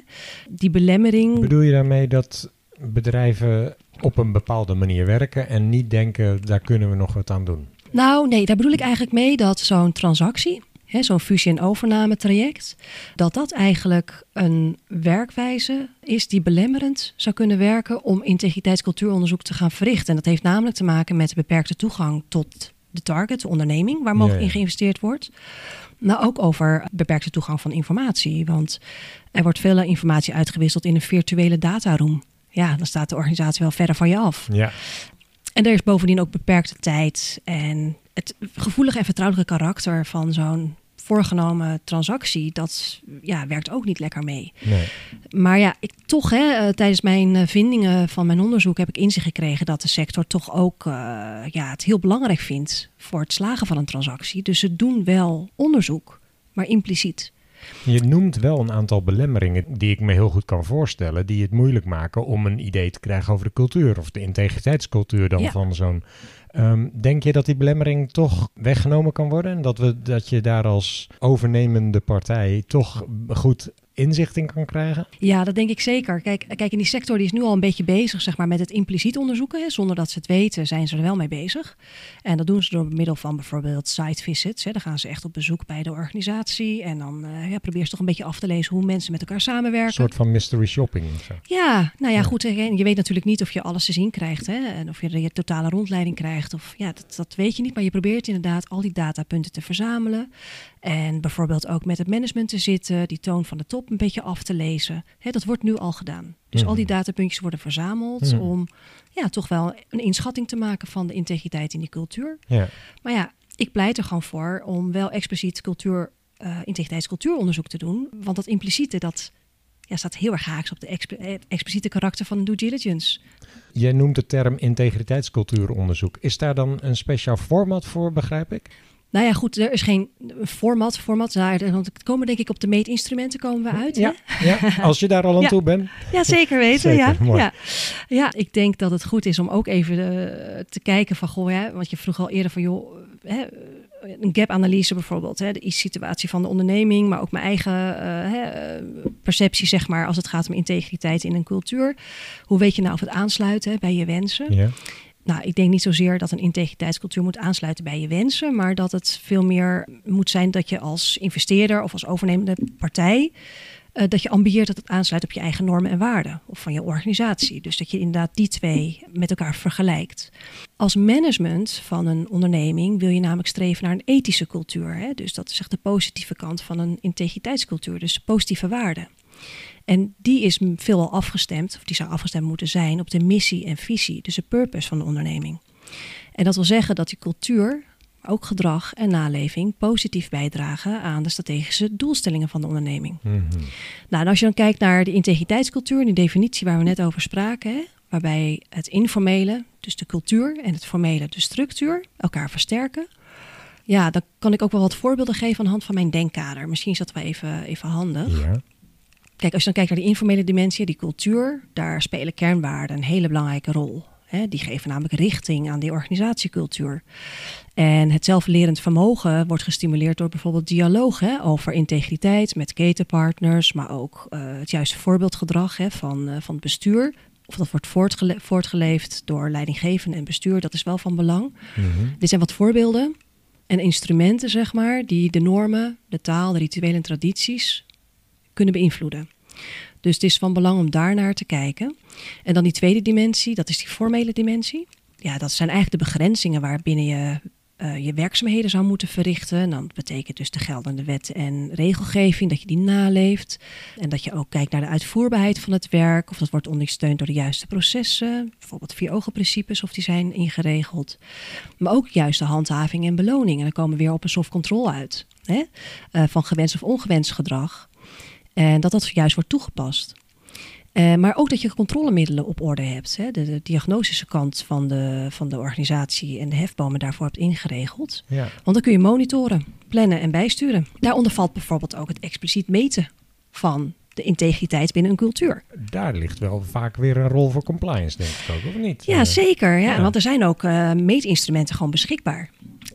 Die belemmering. Bedoel je daarmee dat bedrijven op een bepaalde manier werken en niet denken, daar kunnen we nog wat aan doen? Nou, nee, daar bedoel ik eigenlijk mee dat zo'n transactie, zo'n fusie- en overnametraject, dat dat eigenlijk een werkwijze is die belemmerend zou kunnen werken om integriteitscultuuronderzoek te gaan verrichten. En dat heeft namelijk te maken met de beperkte toegang tot de target, de onderneming, waar mogelijk Ja, ja. in geïnvesteerd wordt. Maar ook over beperkte toegang van informatie. Want er wordt veel informatie uitgewisseld in een virtuele dataroom. Ja, dan staat de organisatie wel verder van je af. Ja, En er is bovendien ook beperkte tijd. En het gevoelige en vertrouwelijke karakter van zo'n voorgenomen transactie, dat ja, werkt ook niet lekker mee. nee. Maar ja, ik, toch, hè, eh, tijdens mijn eh, vindingen van mijn onderzoek heb ik inzicht gekregen dat de sector toch ook eh, ja, het heel belangrijk vindt voor het slagen van een transactie. Dus ze doen wel onderzoek, maar impliciet. Je noemt wel een aantal belemmeringen die ik me heel goed kan voorstellen, die het moeilijk maken om een idee te krijgen over de cultuur of de integriteitscultuur dan Ja. van zo'n. Ehm, denk je dat die belemmering toch weggenomen kan worden? En dat, we, dat je daar als overnemende partij toch goed inzicht in kan krijgen? Ja, dat denk ik zeker. Kijk, kijk, in die sector die is nu al een beetje bezig zeg maar, met het impliciet onderzoeken. Hè. Zonder dat ze het weten, zijn ze er wel mee bezig. En dat doen ze door middel van bijvoorbeeld site visits. Hè. Dan gaan ze echt op bezoek bij de organisatie. En dan eh ja, probeer ze toch een beetje af te lezen hoe mensen met elkaar samenwerken. Een soort van mystery shopping zo. Ja, nou ja, goed. hè, Je weet natuurlijk niet of je alles te zien krijgt. Hè, en of je de totale rondleiding krijgt. Of, ja, dat, dat weet je niet. Maar je probeert inderdaad al die datapunten te verzamelen. En bijvoorbeeld ook met het management te zitten. Die toon van de top een beetje af te lezen. Hè, dat wordt nu al gedaan. Dus al die datapuntjes worden verzameld. Mhm. Om ja, toch wel een inschatting te maken van de integriteit in die cultuur. Ja. Maar ja, ik pleit er gewoon voor om wel expliciet cultuur, eh integriteitscultuuronderzoek te doen. Want dat impliciete, dat ja, staat heel erg haaks op de exp- eh, expliciete karakter van due diligence. Jij noemt de term integriteitscultuuronderzoek. Is daar dan een speciaal format voor, begrijp ik? Nou ja, goed, er is geen format. format daar, want we komen denk ik op de meetinstrumenten komen we uit. Ja, hè? ja, als je daar al aan Ja. toe bent. Ja, zeker weten. Zeker, ja. mooi. Ja. ja, ik denk dat het goed is om ook even eh, te kijken van, goh, hè, want je vroeg al eerder van, joh, hè, een gap-analyse bijvoorbeeld, hè, de situatie van de onderneming, maar ook mijn eigen eh, hè, eh, perceptie, zeg maar, als het gaat om integriteit in een cultuur. Hoe weet je nou of het aansluit hè, bij je wensen? Ja. Nou, ik denk niet zozeer dat een integriteitscultuur moet aansluiten bij je wensen, maar dat het veel meer moet zijn dat je als investeerder of als overnemende partij, eh, dat je ambieert dat het aansluit op je eigen normen en waarden of van je organisatie. Dus dat je inderdaad die twee met elkaar vergelijkt. Als management van een onderneming wil je namelijk streven naar een ethische cultuur. Hè? Dus dat is echt de positieve kant van een integriteitscultuur, dus positieve waarden. En die is veelal afgestemd, of die zou afgestemd moeten zijn, op de missie en visie, dus de purpose van de onderneming. En dat wil zeggen dat die cultuur, ook gedrag en naleving positief bijdragen aan de strategische doelstellingen van de onderneming. Mhm. Nou, en als je dan kijkt naar de integriteitscultuur, die definitie waar we net over spraken, hè, waarbij het informele, dus de cultuur, en het formele, de structuur, elkaar versterken. Ja, dan kan ik ook wel wat voorbeelden geven aan de hand van mijn denkkader. Misschien is dat wel even, even handig. Ja. Kijk, als je dan kijkt naar die informele dimensie, die cultuur, daar spelen kernwaarden een hele belangrijke rol. Die geven namelijk richting aan die organisatiecultuur. En het zelflerend vermogen wordt gestimuleerd door bijvoorbeeld dialoog over integriteit met ketenpartners, maar ook eh, het juiste voorbeeldgedrag van, eh, van het bestuur. Of dat wordt voortgele- voortgeleefd door leidinggevenden en bestuur, dat is wel van belang. Mhm. Dit zijn wat voorbeelden en instrumenten, zeg maar, die de normen, de taal, de rituelen en tradities kunnen beïnvloeden. Dus het is van belang om daarnaar te kijken. En dan die tweede dimensie, dat is die formele dimensie. Ja, dat zijn eigenlijk de begrenzingen waarbinnen je eh, je werkzaamheden zou moeten verrichten. En dan betekent dus de geldende wet en regelgeving dat je die naleeft. En dat je ook kijkt naar de uitvoerbaarheid van het werk. Of dat wordt ondersteund door de juiste processen. Bijvoorbeeld vier ogen principes of die zijn ingeregeld. Maar ook juiste handhaving en beloning. En dan komen we weer op een soft control uit. Hè? eh, van gewenst of ongewenst gedrag. En dat dat juist wordt toegepast. Eh, maar ook dat je controlemiddelen op orde hebt. Hè? De, de diagnostische kant van de, van de organisatie en de hefbomen daarvoor hebt ingeregeld. Ja. Want dan kun je monitoren, plannen en bijsturen. Daaronder valt bijvoorbeeld ook het expliciet meten van de integriteit binnen een cultuur. Daar ligt wel vaak weer een rol voor compliance, denk ik ook, of niet? Ja, Eh, zeker. Ja. ja. Want er zijn ook eh, meetinstrumenten gewoon beschikbaar.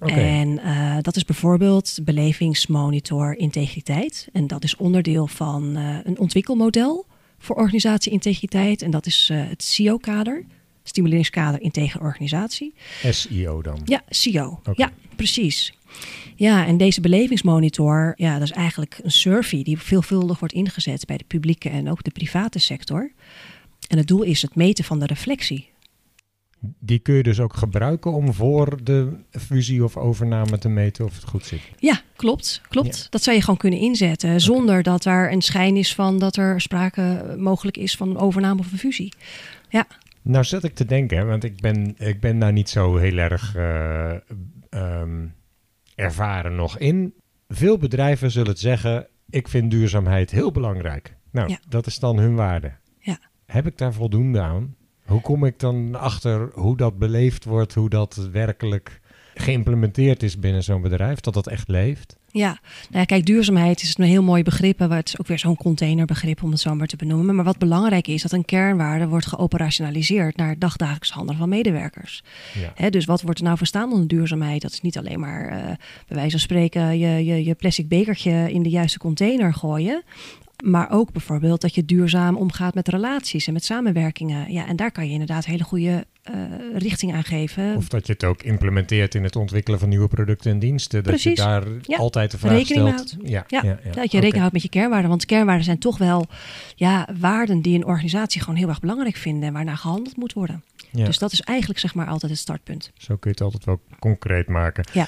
En eh, dat is bijvoorbeeld belevingsmonitor integriteit. En dat is onderdeel van eh, een ontwikkelmodel voor organisatie-integriteit. En dat is eh, het CIO-kader, Stimuleringskader Integere Organisatie. SEO dan. Ja, CIO. Ja, precies. Ja, en deze belevingsmonitor, ja, dat is eigenlijk een survey die veelvuldig wordt ingezet bij de publieke en ook de private sector. En het doel is het meten van de reflectie. Die kun je dus ook gebruiken om voor de fusie of overname te meten of het goed zit. Ja, klopt. klopt. Ja. Dat zou je gewoon kunnen inzetten zonder dat daar een schijn is van dat er sprake mogelijk is van een overname of een fusie. Ja, Nou zat ik te denken, want ik ben, ik ben daar niet zo heel erg eh, ehm, ervaren nog in. Veel bedrijven zullen het zeggen, ik vind duurzaamheid heel belangrijk. Nou, Ja. dat is dan hun waarde. Ja. Heb ik daar voldoende aan? Hoe kom ik dan achter hoe dat beleefd wordt, hoe dat werkelijk geïmplementeerd is binnen zo'n bedrijf, dat dat echt leeft? Ja, nou ja, kijk, duurzaamheid is een heel mooi begrip. maar Het is ook weer zo'n containerbegrip om het zo maar te benoemen. Maar wat belangrijk is, dat een kernwaarde wordt geoperationaliseerd naar dagdagelijks handelen van medewerkers. Ja. Dus wat wordt er nou verstaan onder duurzaamheid? Dat is niet alleen maar eh, bij wijze van spreken je, je, je plastic bekertje in de juiste container gooien. Maar ook bijvoorbeeld dat je duurzaam omgaat met relaties en met samenwerkingen. Ja, en daar kan je inderdaad hele goede eh, richting aan geven. Of dat je het ook implementeert in het ontwikkelen van nieuwe producten en diensten. Dat Precies. je daar Ja. altijd de vraag Rekening stelt. Ja, Ja, ja, ja. dat je rekening houdt met je kernwaarden. Want kernwaarden zijn toch wel ja, waarden die een organisatie gewoon heel erg belangrijk vinden en waarnaar gehandeld moet worden. Ja. Dus dat is eigenlijk zeg maar altijd het startpunt. Zo kun je het altijd wel concreet maken. Ja.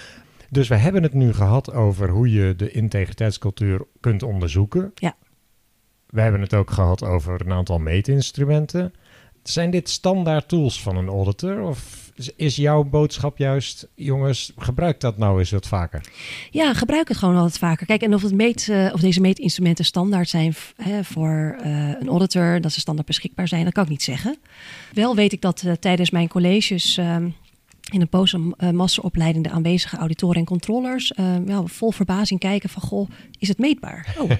Dus we hebben het nu gehad over hoe je de integriteitscultuur kunt onderzoeken. Ja. We hebben het ook gehad over een aantal meetinstrumenten. Zijn dit standaard tools van een auditor? Of is- jouw boodschap juist, jongens, gebruik dat nou eens wat vaker? Ja, gebruik het gewoon altijd vaker. Kijk, en of, het meet, eh, of deze meetinstrumenten standaard zijn hè, voor eh, een auditor, dat ze standaard beschikbaar zijn, dat kan ik niet zeggen. Wel weet ik dat eh, tijdens mijn colleges ehm, in een postmasteropleiding de aanwezige auditoren en controllers eh, wel vol verbazing kijken van, goh, is het meetbaar? Oh,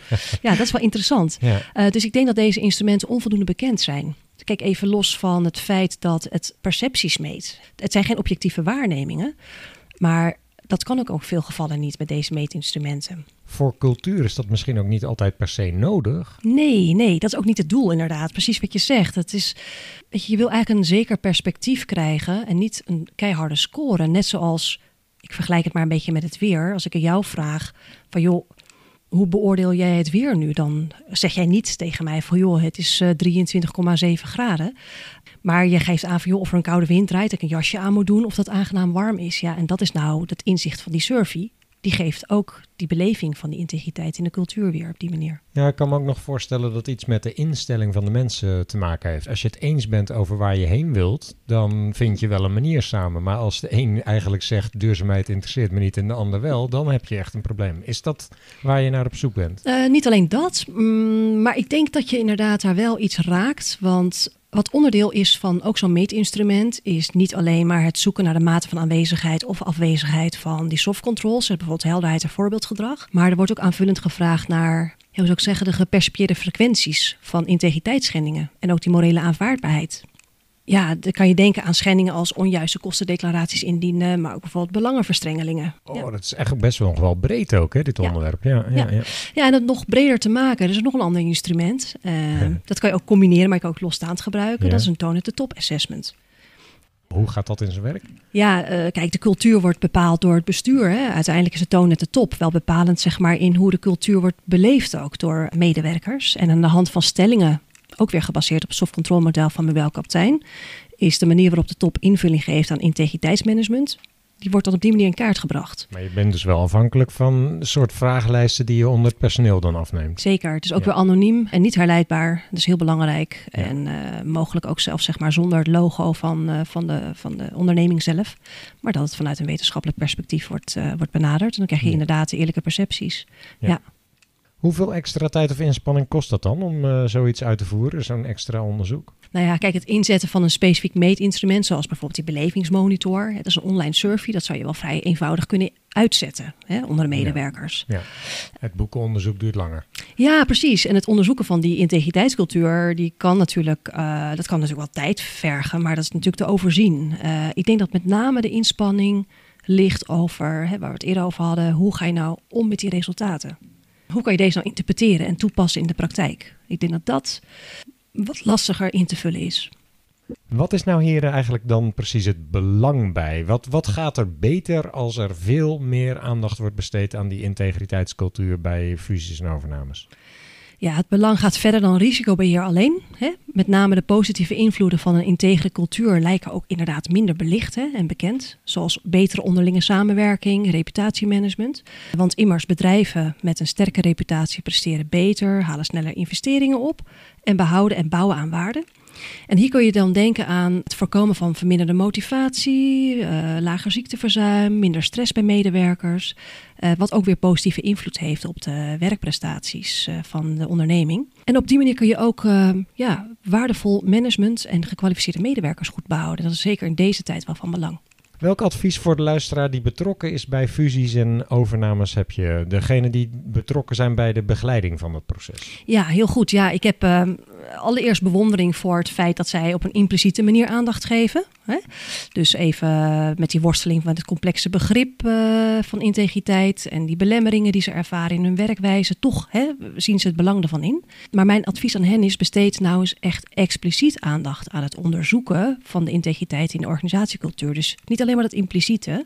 ja, dat is wel interessant. Ja. Eh, dus ik denk dat deze instrumenten onvoldoende bekend zijn. Kijk even los van het feit dat het percepties meet. Het zijn geen objectieve waarnemingen, maar dat kan ook in veel gevallen niet met deze meetinstrumenten. Voor cultuur is dat misschien ook niet altijd per se nodig. Nee, nee, dat is ook niet het doel inderdaad. Precies wat je zegt. Het is, weet je, je wil eigenlijk een zeker perspectief krijgen en niet een keiharde score. Net zoals, ik vergelijk het maar een beetje met het weer. Als ik aan jou vraag van joh, hoe beoordeel jij het weer nu? Dan zeg jij niet tegen mij van joh, het is eh, 23,7 graden. Maar je geeft aan van joh, of er een koude wind draait, dat ik een jasje aan moet doen, of dat aangenaam warm is. Ja, en dat is nou het inzicht van die survey. Die geeft ook die beleving van die integriteit in de cultuur weer op die manier. Ja, ik kan me ook nog voorstellen dat iets met de instelling van de mensen te maken heeft. Als je het eens bent over waar je heen wilt, dan vind je wel een manier samen. Maar als de een eigenlijk zegt duurzaamheid interesseert me niet en de ander wel, dan heb je echt een probleem. Is dat waar je naar op zoek bent? Eh, niet alleen dat, mm, maar ik denk dat je inderdaad daar wel iets raakt. Want wat onderdeel is van ook zo'n meetinstrument, is niet alleen maar het zoeken naar de mate van aanwezigheid of afwezigheid van die soft controls, bijvoorbeeld helderheid en voorbeeldgedrag. Maar er wordt ook aanvullend gevraagd naar, zou ik zeggen, de gepercipieerde frequenties van integriteitsschendingen en ook die morele aanvaardbaarheid. Ja, dan kan je denken aan schendingen als onjuiste kostendeclaraties indienen, maar ook bijvoorbeeld belangenverstrengelingen. Oh, Ja. dat is eigenlijk best wel, wel breed ook, hè, dit Ja. onderwerp. Ja, ja, Ja. ja. En het nog breder te maken. Er is nog een ander instrument. Eh, Dat kan je ook combineren, maar je kan ook losstaand gebruiken. Dat is een tone at the top assessment. Hoe gaat dat in zijn werk? Ja, eh, kijk, de cultuur wordt bepaald door het bestuur. Hè. Uiteindelijk is de toon at the top wel bepalend zeg maar, in hoe de cultuur wordt beleefd ook door medewerkers. En aan de hand van stellingen, ook weer gebaseerd op het soft control model van Mabel Kaptein, is de manier waarop de top invulling geeft aan integriteitsmanagement. Die wordt dan op die manier in kaart gebracht. Maar je bent dus wel afhankelijk van een soort vragenlijsten die je onder het personeel dan afneemt. Zeker. Het is ook Ja. weer anoniem en niet herleidbaar. Dat is heel belangrijk. Ja. En eh, mogelijk ook zelfs zeg maar zonder het logo van, eh, van, de, van de onderneming zelf. Maar dat het vanuit een wetenschappelijk perspectief wordt, eh, wordt benaderd. En dan krijg je Ja. inderdaad de eerlijke percepties. Ja. Hoeveel extra tijd of inspanning kost dat dan om uh, zoiets uit te voeren, zo'n extra onderzoek? Nou ja, kijk, het inzetten van een specifiek meetinstrument, zoals bijvoorbeeld die belevingsmonitor, dat is een online survey, dat zou je wel vrij eenvoudig kunnen uitzetten hè, onder de medewerkers. Ja, ja. Het boekenonderzoek duurt langer. Ja, precies. En het onderzoeken van die integriteitscultuur, die kan natuurlijk, uh, dat kan natuurlijk wel tijd vergen, maar dat is natuurlijk te overzien. Uh, ik denk dat met name de inspanning ligt over, hè, waar we het eerder over hadden, hoe ga je nou om met die resultaten? Hoe kan je deze nou interpreteren en toepassen in de praktijk? Ik denk dat dat wat lastiger in te vullen is. Wat is nou hier eigenlijk dan precies het belang bij? Wat, wat gaat er beter als er veel meer aandacht wordt besteed aan die integriteitscultuur bij fusies en overnames? Ja, het belang gaat verder dan risicobeheer alleen. Hè. Met name de positieve invloeden van een integere cultuur lijken ook inderdaad minder belicht hè, en bekend. Zoals betere onderlinge samenwerking, reputatiemanagement. Want immers bedrijven met een sterke reputatie presteren beter, halen sneller investeringen op en behouden en bouwen aan waarde. En hier kun je dan denken aan het voorkomen van verminderde motivatie, uh, lager ziekteverzuim, minder stress bij medewerkers. Uh, wat ook weer positieve invloed heeft op de werkprestaties uh, van de onderneming. En op die manier kun je ook ja, waardevol management en gekwalificeerde medewerkers goed behouden. Dat is zeker in deze tijd wel van belang. Welk advies voor de luisteraar die betrokken is bij fusies en overnames heb je? Degene die betrokken zijn bij de begeleiding van het proces. Ja, heel goed. Ja, ik heb uh, allereerst bewondering voor het feit dat zij op een impliciete manier aandacht geven. Hè? Dus even met die worsteling van het complexe begrip uh, van integriteit en die belemmeringen die ze ervaren in hun werkwijze. Toch hè, zien ze het belang ervan in. Maar mijn advies aan hen is: besteed nou eens echt expliciet aandacht aan het onderzoeken van de integriteit in de organisatiecultuur. Dus niet alleen maar dat impliciete.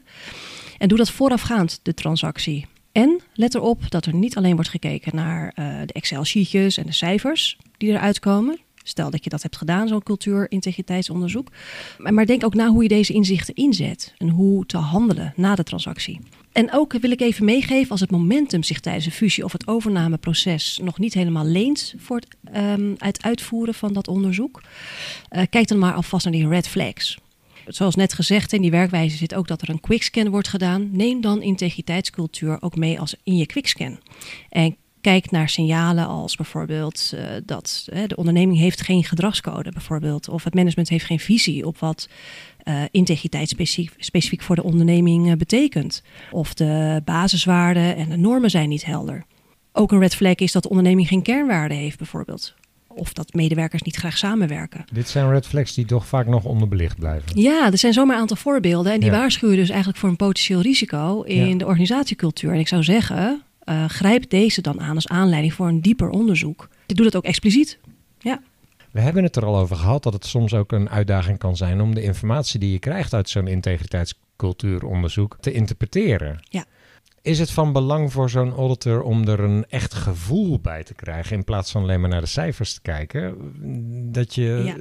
En doe dat voorafgaand de transactie. En let erop dat er niet alleen wordt gekeken naar uh, de Excel-sheetjes en de cijfers die eruit komen. Stel dat je dat hebt gedaan, zo'n cultuur-integriteitsonderzoek. Maar, maar denk ook na hoe je deze inzichten inzet en hoe te handelen na de transactie. En ook wil ik even meegeven, als het momentum zich tijdens een fusie of het overnameproces nog niet helemaal leent voor het, het uitvoeren van dat onderzoek, uh, kijk dan maar alvast naar die red flags zoals net gezegd, in die werkwijze zit ook dat er een quickscan wordt gedaan. Neem dan integriteitscultuur ook mee als in je quickscan. En kijk naar signalen als bijvoorbeeld uh, dat de onderneming heeft geen gedragscode bijvoorbeeld. Of het management heeft geen visie op wat uh, integriteit specifiek, specifiek, voor de onderneming betekent. Of de basiswaarden en de normen zijn niet helder. Ook een red flag is dat de onderneming geen kernwaarden heeft bijvoorbeeld of dat medewerkers niet graag samenwerken. Dit zijn red flags die toch vaak nog onderbelicht blijven. Ja, er zijn zomaar een aantal voorbeelden. En die ja. waarschuwen dus eigenlijk voor een potentieel risico in ja. de organisatiecultuur. En ik zou zeggen, uh, grijp deze dan aan als aanleiding voor een dieper onderzoek. Dit doet het ook expliciet. Ja. We hebben het er al over gehad dat het soms ook een uitdaging kan zijn om de informatie die je krijgt uit zo'n integriteitscultuuronderzoek te interpreteren. Ja. Is het van belang voor zo'n auditor om er een echt gevoel bij te krijgen in plaats van alleen maar naar de cijfers te kijken? Dat je. Ja.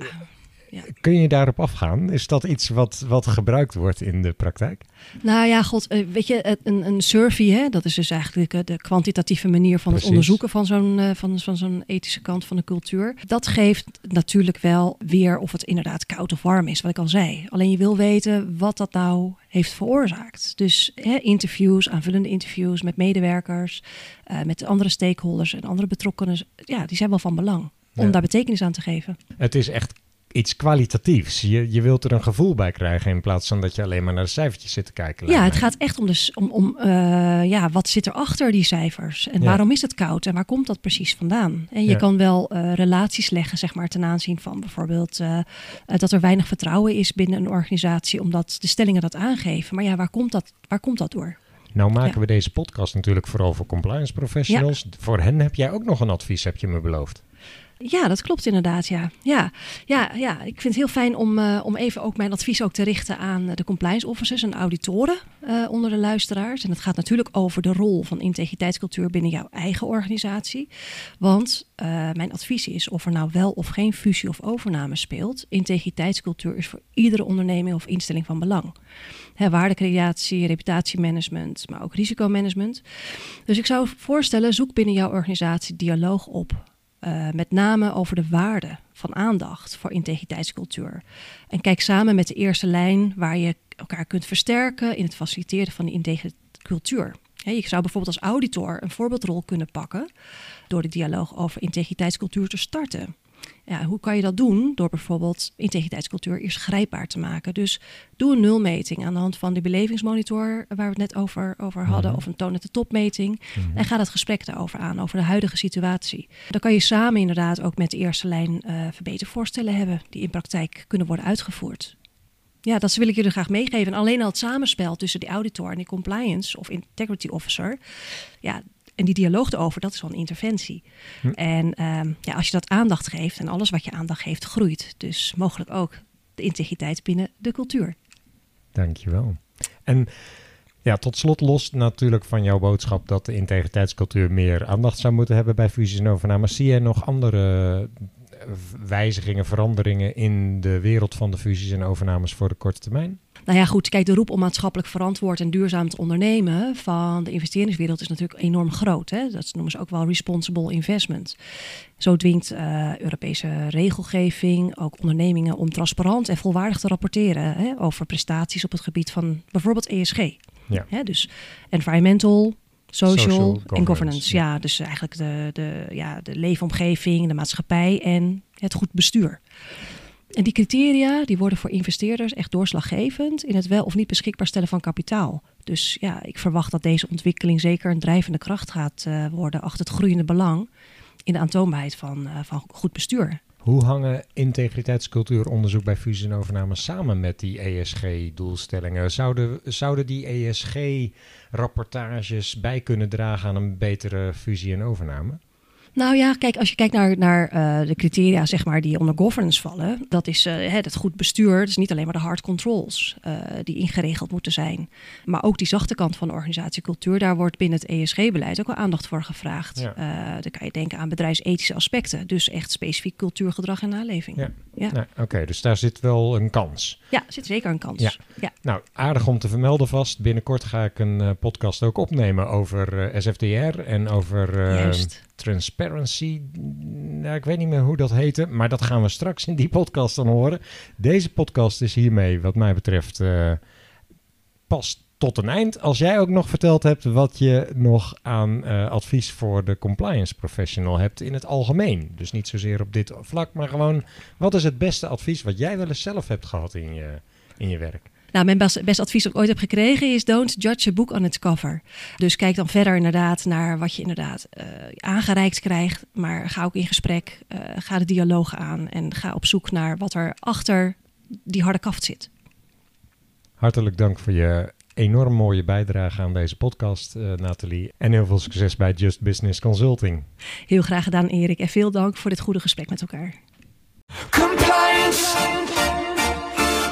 Ja. Kun je daarop afgaan? Is dat iets wat, wat gebruikt wordt in de praktijk? Nou ja, god, weet je, een, een survey, hè, dat is dus eigenlijk de kwantitatieve manier van Precies. het onderzoeken van zo'n, van, van zo'n ethische kant van de cultuur. Dat geeft natuurlijk wel weer of het inderdaad koud of warm is, wat ik al zei. Alleen je wil weten wat dat nou heeft veroorzaakt. Dus hè, interviews, aanvullende interviews met medewerkers, uh, met andere stakeholders en andere betrokkenen, ja, die zijn wel van belang om Ja. daar betekenis aan te geven. Het is echt iets kwalitatiefs. Je, je wilt er een gevoel bij krijgen in plaats van dat je alleen maar naar de cijfertjes zit te kijken. Ja, het gaat echt om, dus, om, om uh, ja, wat zit er achter die cijfers? En Ja. waarom is het koud? En waar komt dat precies vandaan? En je Ja. kan wel uh, relaties leggen, zeg maar, ten aanzien van bijvoorbeeld uh, dat er weinig vertrouwen is binnen een organisatie, omdat de stellingen dat aangeven. Maar ja, waar komt dat, waar komt dat door? Nou maken Ja. we deze podcast natuurlijk vooral voor compliance professionals. Voor hen heb jij ook nog een advies, heb je me beloofd. Ja, dat klopt inderdaad. Ja, ja, ja, ja. ik vind het heel fijn om, uh, om even ook mijn advies ook te richten aan de compliance officers en auditoren uh, onder de luisteraars. En het gaat natuurlijk over de rol van integriteitscultuur binnen jouw eigen organisatie. Want uh, mijn advies is of er nou wel of geen fusie of overname speelt. Integriteitscultuur is voor iedere onderneming of instelling van belang. Hè, waardecreatie, reputatiemanagement, maar ook risicomanagement. Dus ik zou voorstellen, zoek binnen jouw organisatie dialoog op. Uh, met name over de waarde van aandacht voor integriteitscultuur. En kijk samen met de eerste lijn waar je elkaar kunt versterken in het faciliteren van die integre cultuur. je zou bijvoorbeeld als auditor een voorbeeldrol kunnen pakken door de dialoog over integriteitscultuur te starten. Ja, hoe kan je dat doen? Door bijvoorbeeld integriteitscultuur eerst grijpbaar te maken. Dus doe een nulmeting aan de hand van de belevingsmonitor waar we het net over, over hadden, Mhm. of een toon at de top meting. En ga dat gesprek daarover aan, over de huidige situatie. Dan kan je samen inderdaad ook met de eerste lijn eh verbetervoorstellen hebben die in praktijk kunnen worden uitgevoerd. Ja, dat wil ik jullie graag meegeven. En alleen al het samenspel tussen de auditor en de compliance of integrity officer. Ja, en die dialoog erover, dat is wel een interventie. Hm. En ehm, ja, als je dat aandacht geeft en alles wat je aandacht geeft groeit. Dus mogelijk ook de integriteit binnen de cultuur. Dankjewel. En ja, tot slot los natuurlijk van jouw boodschap dat de integriteitscultuur meer aandacht zou moeten hebben bij fusies en overnames. Zie jij nog andere eh, wijzigingen, veranderingen in de wereld van de fusies en overnames voor de korte termijn? Nou ja, goed, kijk, de roep om maatschappelijk verantwoord en duurzaam te ondernemen van de investeringswereld is natuurlijk enorm groot. Hè? Dat noemen ze ook wel responsible investment. Zo dwingt eh, Europese regelgeving ook ondernemingen om transparant en volwaardig te rapporteren hè, over prestaties op het gebied van bijvoorbeeld ESG. Ja. Hè, dus environmental, social, en governance, governance. Ja. dus eigenlijk de, de, ja, de leefomgeving, de maatschappij en het goed bestuur. En die criteria die worden voor investeerders echt doorslaggevend in het wel of niet beschikbaar stellen van kapitaal. Dus ja, ik verwacht dat deze ontwikkeling zeker een drijvende kracht gaat eh, worden achter het groeiende belang in de aantoonbaarheid van, eh, van goed bestuur. Hoe hangen integriteitscultuuronderzoek bij fusies en overnames samen met die ESG-doelstellingen? Zouden, zouden die ESG-rapportages bij kunnen dragen aan een betere fusie en overname? Nou ja, kijk, als je kijkt naar, naar eh, de criteria zeg maar, die onder governance vallen, dat is eh, het goed bestuur. Dat is niet alleen maar de hard controls eh, die ingeregeld moeten zijn. Maar ook die zachte kant van de organisatiecultuur, daar wordt binnen het ESG-beleid ook wel aandacht voor gevraagd. Ja. Eh, dan kan je denken aan bedrijfsethische aspecten. Dus echt specifiek cultuur, gedrag en naleving. Ja. Ja. Nou, Oké, dus daar zit wel een kans. Ja, zit zeker een kans. Ja. ja. Nou, aardig om te vermelden vast. Binnenkort ga ik een eh, podcast ook opnemen over eh, SFDR en over eh, Juist. Transparency. Nou, ik weet niet meer hoe dat heette, maar dat gaan we straks in die podcast dan horen. Deze podcast is hiermee, wat mij betreft, eh, pas tot een eind. Als jij ook nog verteld hebt wat je nog aan eh, advies voor de compliance professional hebt in het algemeen. Dus niet zozeer op dit vlak, maar gewoon wat is het beste advies wat jij wel eens zelf hebt gehad in je, in je werk? Nou, mijn best, best advies dat ik ooit heb gekregen is don't judge a book on its cover. Dus kijk dan verder inderdaad naar wat je inderdaad eh, aangereikt krijgt. Maar ga ook in gesprek, eh, ga de dialoog aan en ga op zoek naar wat er achter die harde kaft zit. Hartelijk dank voor je enorm mooie bijdrage aan deze podcast, eh, Nathalie. En heel veel succes bij Just Business Consulting. Heel graag gedaan Erik en veel dank voor dit goede gesprek met elkaar. Compliance.